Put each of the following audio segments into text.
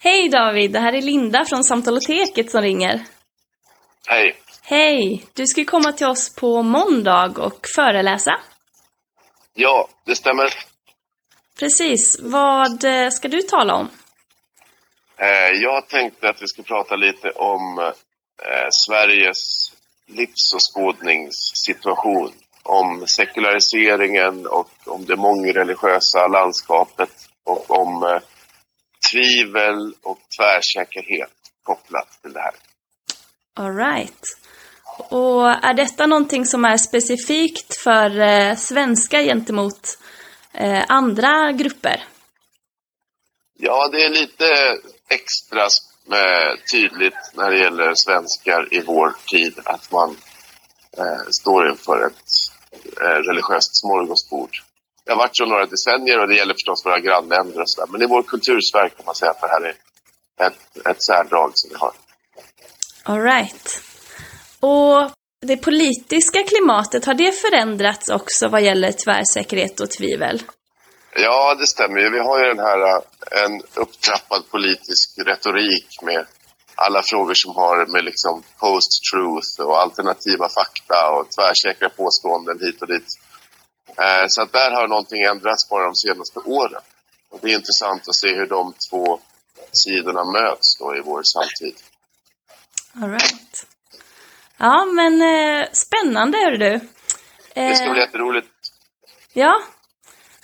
Hej David, det här är Linda från Samtaloteket som ringer. Hej. Hej! Du ska komma till oss på måndag och föreläsa. Ja, det stämmer. Precis. Vad eh, ska du tala om? Eh, jag tänkte att vi ska prata lite om eh, Sveriges livsåskådningssituation. Om sekulariseringen och om det mångreligiösa landskapet och om tvivel och tvärsäkerhet kopplat till det här. All right. Och är detta någonting som är specifikt för eh, svenskar gentemot eh, andra grupper? Ja, det är lite extra eh, tydligt när det gäller svenskar i vår tid att man eh, står inför ett eh, religiöst smorgasbord. Det har varit så några decennier och det gäller förstås våra grannländer och sådär. Men i vår kultursfär kan man säga att det här är ett, ett särdrag som vi har. All right. Och det politiska klimatet, har det förändrats också vad gäller tvärsäkerhet och tvivel? Ja, det stämmer ju. Vi har ju den här eh, en upptrappad politisk retorik med alla frågor som har med liksom post-truth och alternativa fakta och tvärsäkra påståenden hit och dit. Eh, så att där har någonting ändrats bara de senaste åren. Och det är intressant att se hur de två sidorna möts då i vår samtid. All right. Ja, men eh, spännande hör du. Det ska bli Eh, jätteroligt. ja.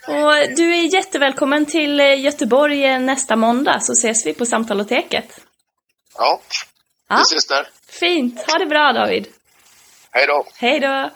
Och du är jättevälkommen till eh, Göteborg eh, nästa måndag så ses vi på Samtaloteket. Ja, Ja. vi ses där. Fint. Ha det bra David. Hej då! Hej då.